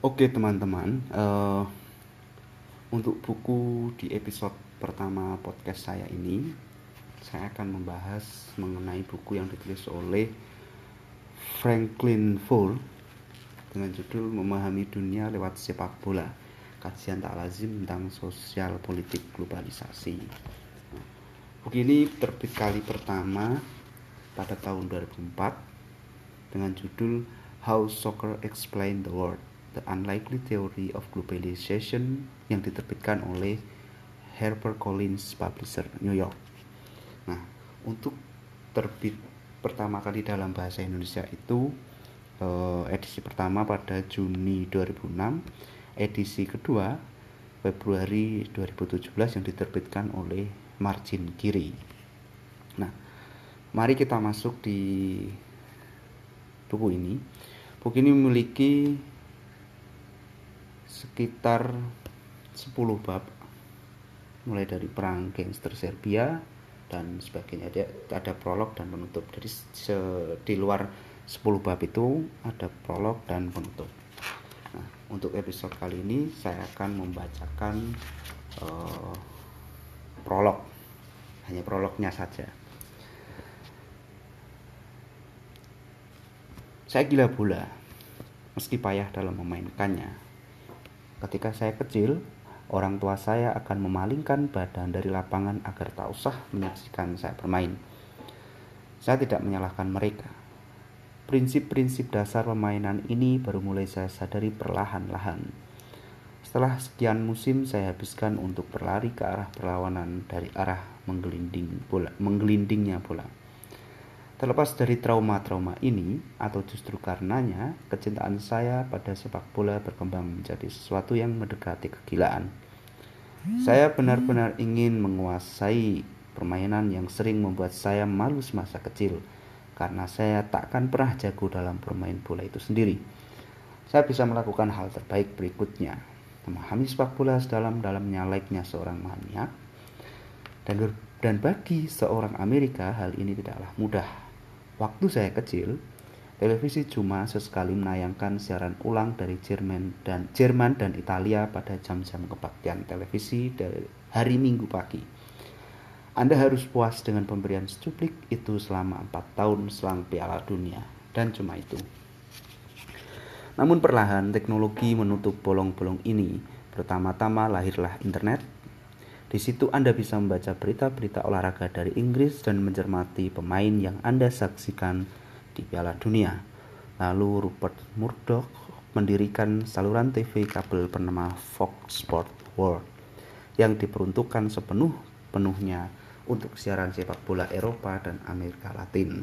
Oke teman-teman, uh, untuk buku di episode pertama podcast saya ini, saya akan membahas mengenai buku yang ditulis oleh Franklin Full dengan judul Memahami Dunia Lewat Sepak Bola, kajian tak lazim tentang sosial politik globalisasi. Buku ini terbit kali pertama pada tahun 2004 dengan judul How Soccer Explained the World The Unlikely Theory of Globalization yang diterbitkan oleh HarperCollins Publisher New York. Nah, untuk terbit pertama kali dalam bahasa Indonesia itu eh, edisi pertama pada Juni 2006, edisi kedua Februari 2017 yang diterbitkan oleh Margin Kiri. Nah, mari kita masuk di buku ini. Buku ini memiliki sekitar 10 bab. Mulai dari perang gangster Serbia dan sebagainya. Ada, ada prolog dan penutup. Dari se, di luar 10 bab itu ada prolog dan penutup. Nah untuk episode kali ini saya akan membacakan uh, prolog. Hanya prolognya saja. Saya gila bola meski payah dalam memainkannya Ketika saya kecil, orang tua saya akan memalingkan badan dari lapangan agar tak usah menyaksikan saya bermain. Saya tidak menyalahkan mereka. Prinsip-prinsip dasar permainan ini baru mulai saya sadari perlahan-lahan. Setelah sekian musim saya habiskan untuk berlari ke arah perlawanan dari arah menggelinding bola, menggelindingnya bola. Terlepas dari trauma-trauma ini, atau justru karenanya, kecintaan saya pada sepak bola berkembang menjadi sesuatu yang mendekati kegilaan. Saya benar-benar ingin menguasai permainan yang sering membuat saya malu semasa kecil, karena saya takkan pernah jago dalam bermain bola itu sendiri. Saya bisa melakukan hal terbaik berikutnya, memahami sepak bola sedalam-dalamnya layaknya seorang maniak, dan dan bagi seorang Amerika hal ini tidaklah mudah Waktu saya kecil, televisi cuma sesekali menayangkan siaran ulang dari Jerman dan Jerman dan Italia pada jam-jam kebaktian televisi dari hari Minggu pagi. Anda harus puas dengan pemberian secuplik itu selama empat tahun selang Piala Dunia dan cuma itu. Namun perlahan teknologi menutup bolong-bolong ini. Pertama-tama lahirlah internet di situ Anda bisa membaca berita-berita olahraga dari Inggris dan mencermati pemain yang Anda saksikan di Piala Dunia. Lalu Rupert Murdoch mendirikan saluran TV kabel bernama Fox Sport World yang diperuntukkan sepenuh-penuhnya untuk siaran sepak bola Eropa dan Amerika Latin.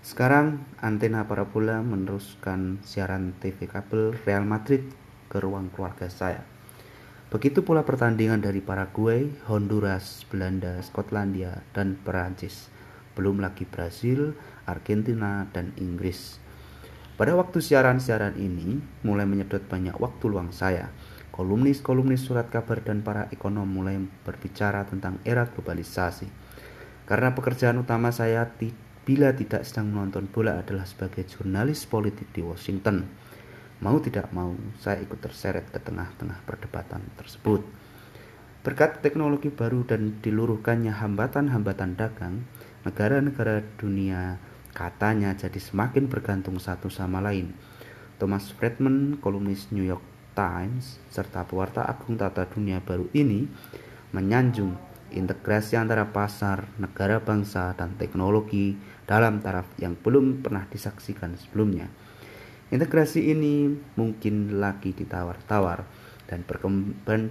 Sekarang antena parabola meneruskan siaran TV kabel Real Madrid ke ruang keluarga saya. Begitu pula pertandingan dari Paraguay, Honduras, Belanda, Skotlandia, dan Perancis. Belum lagi Brasil, Argentina, dan Inggris. Pada waktu siaran-siaran ini, mulai menyedot banyak waktu luang saya. Kolumnis-kolumnis surat kabar dan para ekonom mulai berbicara tentang era globalisasi. Karena pekerjaan utama saya bila tidak sedang menonton bola adalah sebagai jurnalis politik di Washington Mau tidak mau, saya ikut terseret ke tengah-tengah perdebatan tersebut. Berkat teknologi baru dan diluruhkannya hambatan-hambatan dagang, negara-negara dunia katanya jadi semakin bergantung satu sama lain. Thomas Friedman, kolumnis New York Times, serta pewarta agung tata dunia baru ini menyanjung integrasi antara pasar, negara bangsa, dan teknologi dalam taraf yang belum pernah disaksikan sebelumnya. Integrasi ini mungkin lagi ditawar-tawar dan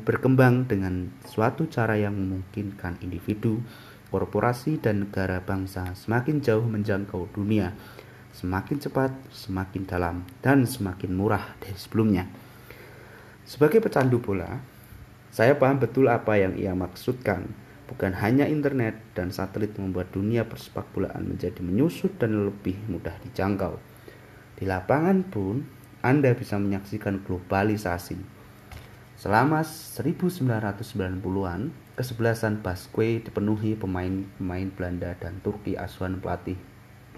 berkembang dengan suatu cara yang memungkinkan individu, korporasi, dan negara bangsa semakin jauh menjangkau dunia, semakin cepat, semakin dalam, dan semakin murah dari sebelumnya. Sebagai pecandu bola, saya paham betul apa yang ia maksudkan. Bukan hanya internet dan satelit membuat dunia persepak bolaan menjadi menyusut dan lebih mudah dijangkau di lapangan pun Anda bisa menyaksikan globalisasi. Selama 1990-an, kesebelasan Basque dipenuhi pemain-pemain Belanda dan Turki asuhan pelatih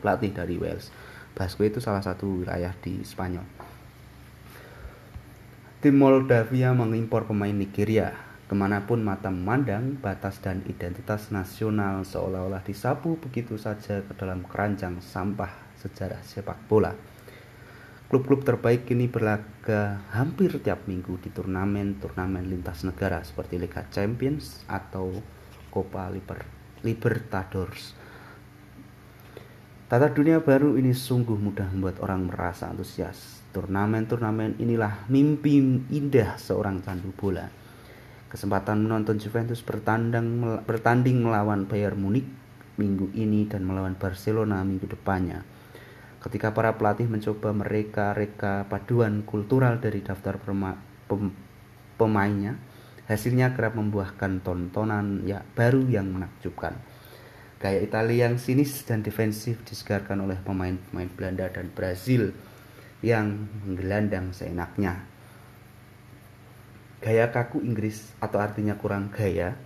pelatih dari Wales. Basque itu salah satu wilayah di Spanyol. Tim Moldavia mengimpor pemain Nigeria. Ke mana pun mata memandang, batas dan identitas nasional seolah-olah disapu begitu saja ke dalam keranjang sampah sejarah sepak bola. Klub-klub terbaik kini berlaga hampir tiap minggu di turnamen-turnamen lintas negara seperti Liga Champions atau Copa Libertadores. Tata dunia baru ini sungguh mudah membuat orang merasa antusias. Turnamen-turnamen inilah mimpi indah seorang candu bola. Kesempatan menonton Juventus bertanding melawan Bayern Munich minggu ini dan melawan Barcelona minggu depannya. Ketika para pelatih mencoba mereka-reka paduan kultural dari daftar pema, pem, pemainnya, hasilnya kerap membuahkan tontonan ya baru yang menakjubkan. Gaya Italia yang sinis dan defensif disegarkan oleh pemain-pemain Belanda dan Brazil yang menggelandang seenaknya. Gaya kaku Inggris atau artinya kurang gaya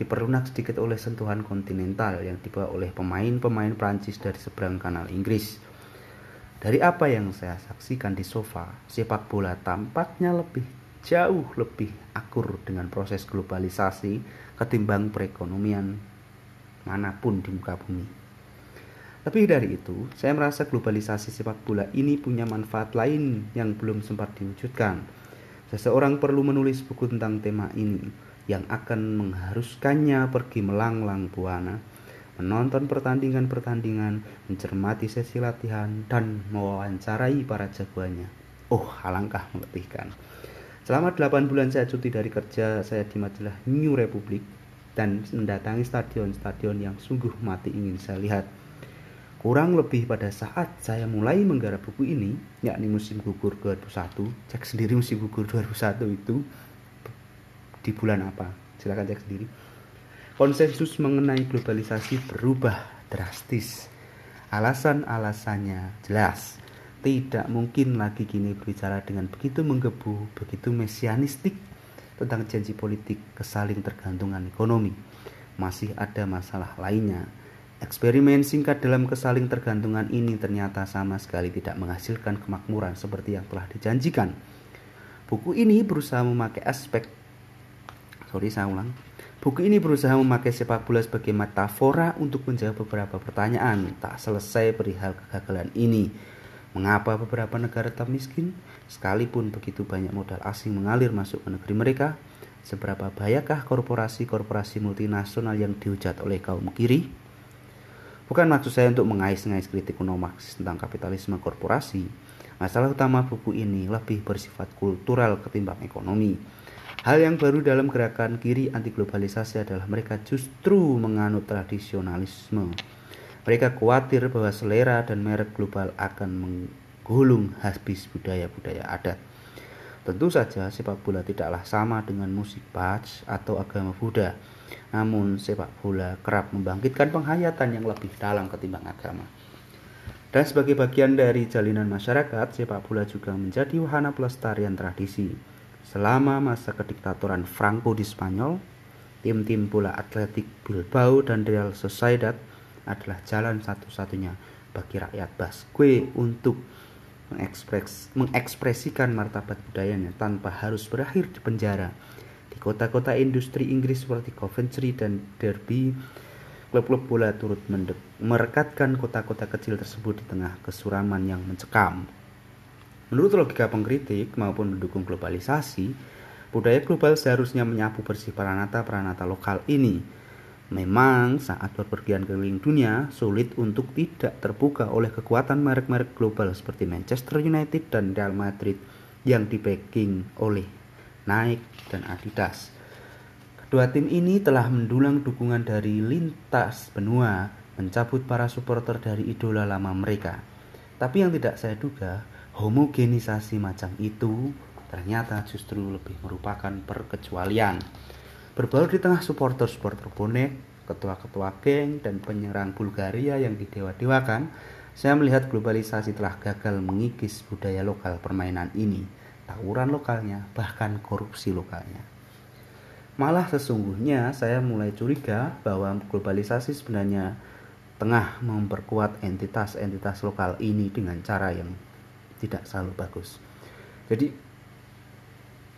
diperlunak sedikit oleh sentuhan kontinental yang dibawa oleh pemain-pemain Prancis dari seberang kanal Inggris. Dari apa yang saya saksikan di sofa, sepak bola tampaknya lebih jauh lebih akur dengan proses globalisasi ketimbang perekonomian mana pun di muka bumi. Lebih dari itu, saya merasa globalisasi sepak bola ini punya manfaat lain yang belum sempat diwujudkan. Seseorang perlu menulis buku tentang tema ini yang akan mengharuskannya pergi melanglang buana, menonton pertandingan-pertandingan, mencermati sesi latihan, dan mewawancarai para jagoannya. Oh, alangkah meletihkan. Selama 8 bulan saya cuti dari kerja saya di majalah New Republic dan mendatangi stadion-stadion yang sungguh mati ingin saya lihat Kurang lebih pada saat saya mulai menggarap buku ini, yakni musim gugur 2001, cek sendiri musim gugur 2001 itu di bulan apa? Silakan cek sendiri. Konsensus mengenai globalisasi berubah drastis. Alasan-alasannya jelas. Tidak mungkin lagi kini berbicara dengan begitu menggebu, begitu mesianistik tentang janji politik kesaling tergantungan ekonomi. Masih ada masalah lainnya Eksperimen singkat dalam kesaling tergantungan ini ternyata sama sekali tidak menghasilkan kemakmuran seperti yang telah dijanjikan. Buku ini berusaha memakai aspek sorry saya ulang. Buku ini berusaha memakai sepak bola sebagai metafora untuk menjawab beberapa pertanyaan tak selesai perihal kegagalan ini. Mengapa beberapa negara tetap miskin? Sekalipun begitu banyak modal asing mengalir masuk ke negeri mereka, seberapa bahayakah korporasi-korporasi multinasional yang dihujat oleh kaum kiri? Bukan maksud saya untuk mengais-ngais kritik kuno Marxis tentang kapitalisme korporasi. Masalah utama buku ini lebih bersifat kultural ketimbang ekonomi. Hal yang baru dalam gerakan kiri anti globalisasi adalah mereka justru menganut tradisionalisme. Mereka khawatir bahwa selera dan merek global akan menggulung habis budaya-budaya adat. Tentu saja sepak bola tidaklah sama dengan musik Bach atau agama Buddha namun sepak bola kerap membangkitkan penghayatan yang lebih dalam ketimbang agama. Dan sebagai bagian dari jalinan masyarakat, sepak bola juga menjadi wahana pelestarian tradisi. Selama masa kediktatoran Franco di Spanyol, tim-tim bola atletik Bilbao dan Real Sociedad adalah jalan satu-satunya bagi rakyat Basque untuk mengekspres, mengekspresikan martabat budayanya tanpa harus berakhir di penjara di kota-kota industri Inggris seperti Coventry dan Derby, klub-klub bola turut merekatkan kota-kota kecil tersebut di tengah kesuraman yang mencekam. Menurut logika pengkritik maupun mendukung globalisasi, budaya global seharusnya menyapu bersih peranata-peranata lokal ini. Memang saat berpergian keliling dunia sulit untuk tidak terbuka oleh kekuatan merek-merek global seperti Manchester United dan Real Madrid yang dibacking oleh Nike, dan Adidas. Kedua tim ini telah mendulang dukungan dari lintas benua, mencabut para supporter dari idola lama mereka. Tapi yang tidak saya duga, homogenisasi macam itu ternyata justru lebih merupakan perkecualian. Berbaur di tengah supporter-supporter bonek, ketua-ketua geng, dan penyerang Bulgaria yang didewa-dewakan, saya melihat globalisasi telah gagal mengikis budaya lokal permainan ini tawuran lokalnya, bahkan korupsi lokalnya. Malah sesungguhnya saya mulai curiga bahwa globalisasi sebenarnya tengah memperkuat entitas-entitas lokal ini dengan cara yang tidak selalu bagus. Jadi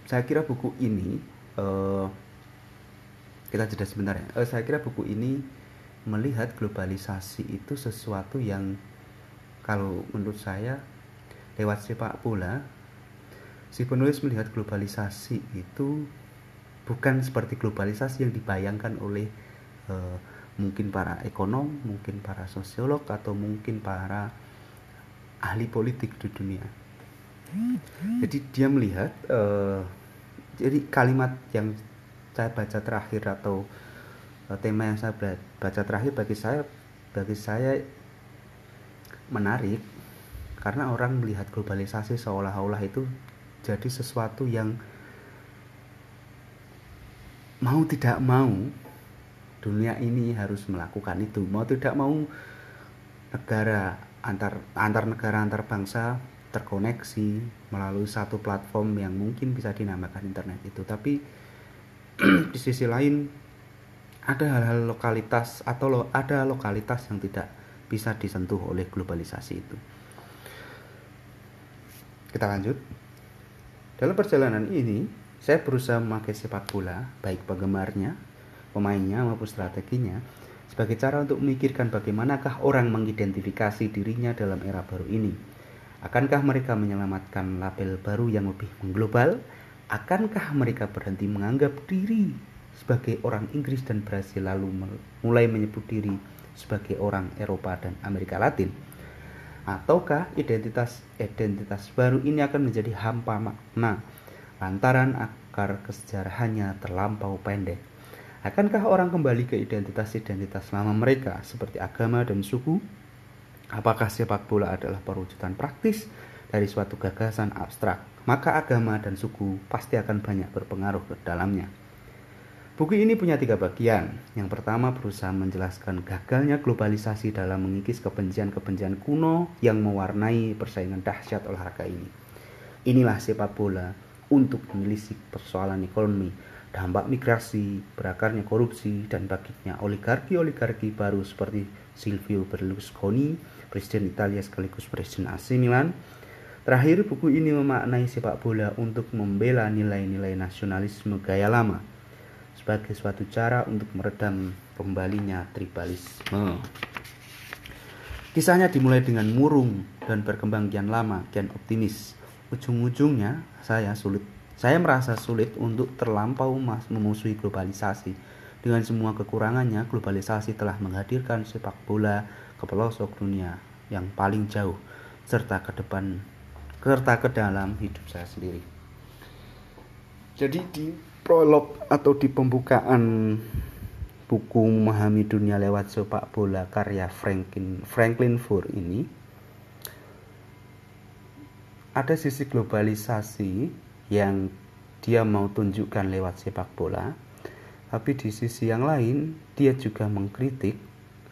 saya kira buku ini uh, kita jeda sebentar ya uh, saya kira buku ini melihat globalisasi itu sesuatu yang kalau menurut saya lewat sepak bola si penulis melihat globalisasi itu bukan seperti globalisasi yang dibayangkan oleh uh, mungkin para ekonom, mungkin para sosiolog atau mungkin para ahli politik di dunia. Jadi dia melihat uh, jadi kalimat yang saya baca terakhir atau uh, tema yang saya baca terakhir bagi saya bagi saya menarik karena orang melihat globalisasi seolah-olah itu jadi sesuatu yang mau tidak mau dunia ini harus melakukan itu mau tidak mau negara antar antar negara antar bangsa terkoneksi melalui satu platform yang mungkin bisa dinamakan internet itu. Tapi di sisi lain ada hal-hal lokalitas atau lo, ada lokalitas yang tidak bisa disentuh oleh globalisasi itu. Kita lanjut. Dalam perjalanan ini saya berusaha memakai sepak bola baik penggemarnya pemainnya maupun strateginya sebagai cara untuk memikirkan bagaimanakah orang mengidentifikasi dirinya dalam era baru ini. Akankah mereka menyelamatkan label baru yang lebih mengglobal? Akankah mereka berhenti menganggap diri sebagai orang Inggris dan Brasil lalu mulai menyebut diri sebagai orang Eropa dan Amerika Latin? Ataukah identitas-identitas baru ini akan menjadi hampa makna lantaran akar kesejarahannya terlampau pendek? Akankah orang kembali ke identitas-identitas lama mereka seperti agama dan suku? Apakah sepak bola adalah perwujudan praktis dari suatu gagasan abstrak? Maka agama dan suku pasti akan banyak berpengaruh ke dalamnya. Buku ini punya tiga bagian. Yang pertama berusaha menjelaskan gagalnya globalisasi dalam mengikis kebencian-kebencian kuno yang mewarnai persaingan dahsyat olahraga ini. Inilah sepak bola untuk menelisik persoalan ekonomi dampak migrasi, berakarnya korupsi, dan bangkitnya oligarki-oligarki baru seperti Silvio Berlusconi, Presiden Italia sekaligus Presiden AC Milan. Terakhir, buku ini memaknai sepak bola untuk membela nilai-nilai nasionalisme gaya lama sebagai suatu cara untuk meredam kembalinya tribalisme. Kisahnya dimulai dengan murung dan berkembang kian lama, kian optimis. Ujung-ujungnya saya sulit saya merasa sulit untuk terlampau memusuhi globalisasi. Dengan semua kekurangannya, globalisasi telah menghadirkan sepak bola ke pelosok dunia yang paling jauh serta ke depan serta ke dalam hidup saya sendiri. Jadi di prolog atau di pembukaan buku Memahami Dunia lewat sepak bola karya Franklin Franklin Fur ini ada sisi globalisasi yang dia mau tunjukkan lewat sepak bola, tapi di sisi yang lain dia juga mengkritik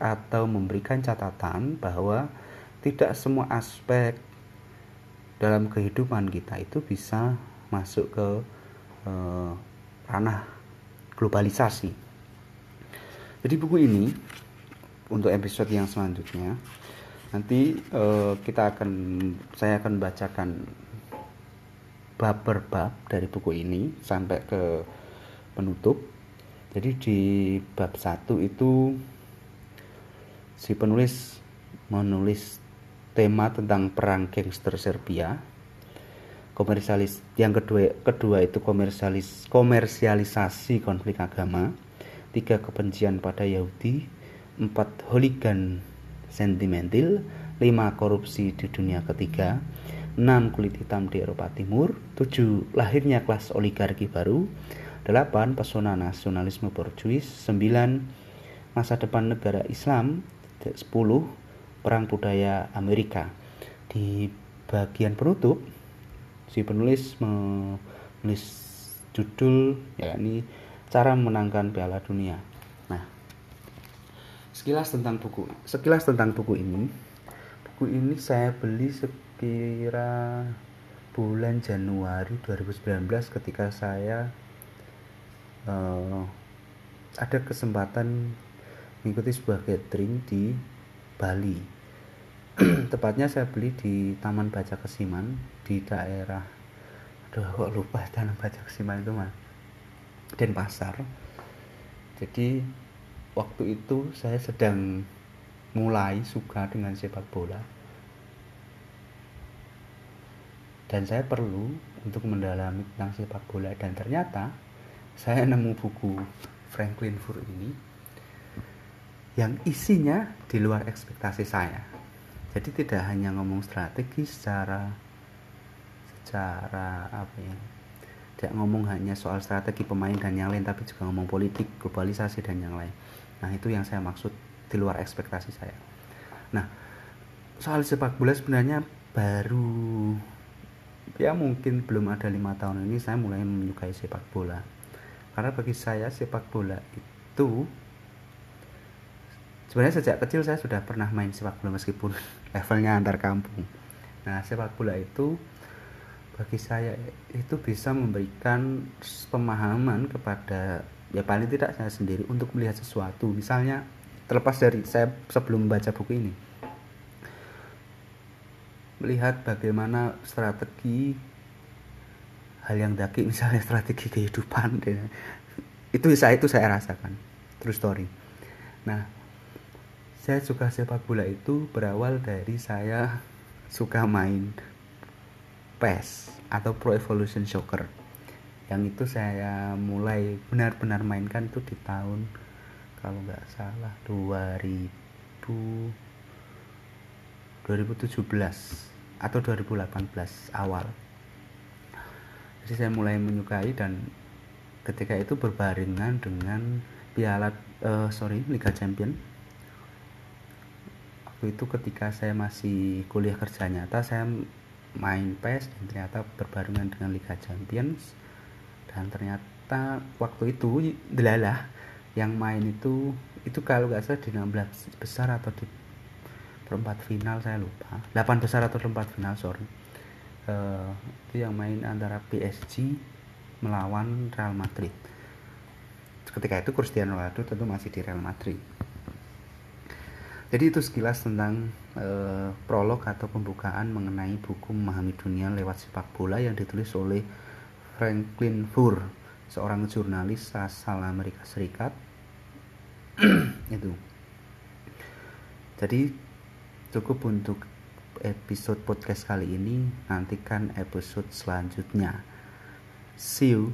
atau memberikan catatan bahwa tidak semua aspek dalam kehidupan kita itu bisa masuk ke eh, ranah globalisasi. Jadi buku ini untuk episode yang selanjutnya nanti eh, kita akan saya akan bacakan bab per bab dari buku ini sampai ke penutup. Jadi di bab satu itu si penulis menulis tema tentang perang gangster Serbia. Komersialis yang kedua kedua itu komersialis komersialisasi konflik agama. Tiga kebencian pada Yahudi, empat hooligan sentimental, lima korupsi di dunia ketiga, 6 kulit hitam di Eropa Timur, 7 lahirnya kelas oligarki baru, 8 pesona nasionalisme borjuis, 9 masa depan negara Islam, 10 perang budaya Amerika. Di bagian penutup si penulis menulis judul yakni cara menangkan Piala Dunia. Nah, sekilas tentang buku, sekilas tentang buku ini. Buku ini saya beli kira bulan Januari 2019 ketika saya uh, ada kesempatan mengikuti sebuah gathering di Bali. Tepatnya saya beli di Taman Baca Kesiman di daerah aduh kok lupa dan baca Persima itu mah Denpasar. Jadi waktu itu saya sedang mulai suka dengan sepak bola dan saya perlu untuk mendalami tentang sepak bola. Dan ternyata saya nemu buku Franklin Fur ini yang isinya di luar ekspektasi saya. Jadi tidak hanya ngomong strategi secara secara apa ya tidak ngomong hanya soal strategi pemain dan yang lain tapi juga ngomong politik globalisasi dan yang lain. Nah itu yang saya maksud di luar ekspektasi saya. Nah soal sepak bola sebenarnya baru ya mungkin belum ada lima tahun ini saya mulai menyukai sepak bola. Karena bagi saya sepak bola itu sebenarnya sejak kecil saya sudah pernah main sepak bola meskipun levelnya antar kampung. Nah sepak bola itu bagi saya itu bisa memberikan pemahaman kepada ya paling tidak saya sendiri untuk melihat sesuatu. Misalnya terlepas dari saya sebelum membaca buku ini melihat bagaimana strategi hal yang daki misalnya strategi kehidupan itu saya itu saya rasakan true story. Nah saya suka sepak bola itu berawal dari saya suka main PES atau Pro Evolution Soccer. Yang itu saya mulai benar-benar mainkan itu di tahun kalau nggak salah 2000 2017 atau 2018 awal. Jadi saya mulai menyukai dan ketika itu berbarengan dengan piala uh, sorry Liga Champion. Waktu itu ketika saya masih kuliah kerja nyata saya main PES dan ternyata berbarengan dengan Liga Champions. Dan ternyata waktu itu delalah yang main itu itu kalau nggak salah di 16 besar atau di perempat final saya lupa. 8 besar atau perempat final sorry. Uh, itu yang main antara PSG melawan Real Madrid. Ketika itu Cristiano Ronaldo tentu masih di Real Madrid. Jadi itu sekilas tentang uh, prolog atau pembukaan mengenai buku memahami dunia lewat sepak bola yang ditulis oleh Franklin Fur seorang jurnalis asal Amerika Serikat. Itu. Jadi cukup untuk episode podcast kali ini nantikan episode selanjutnya. See you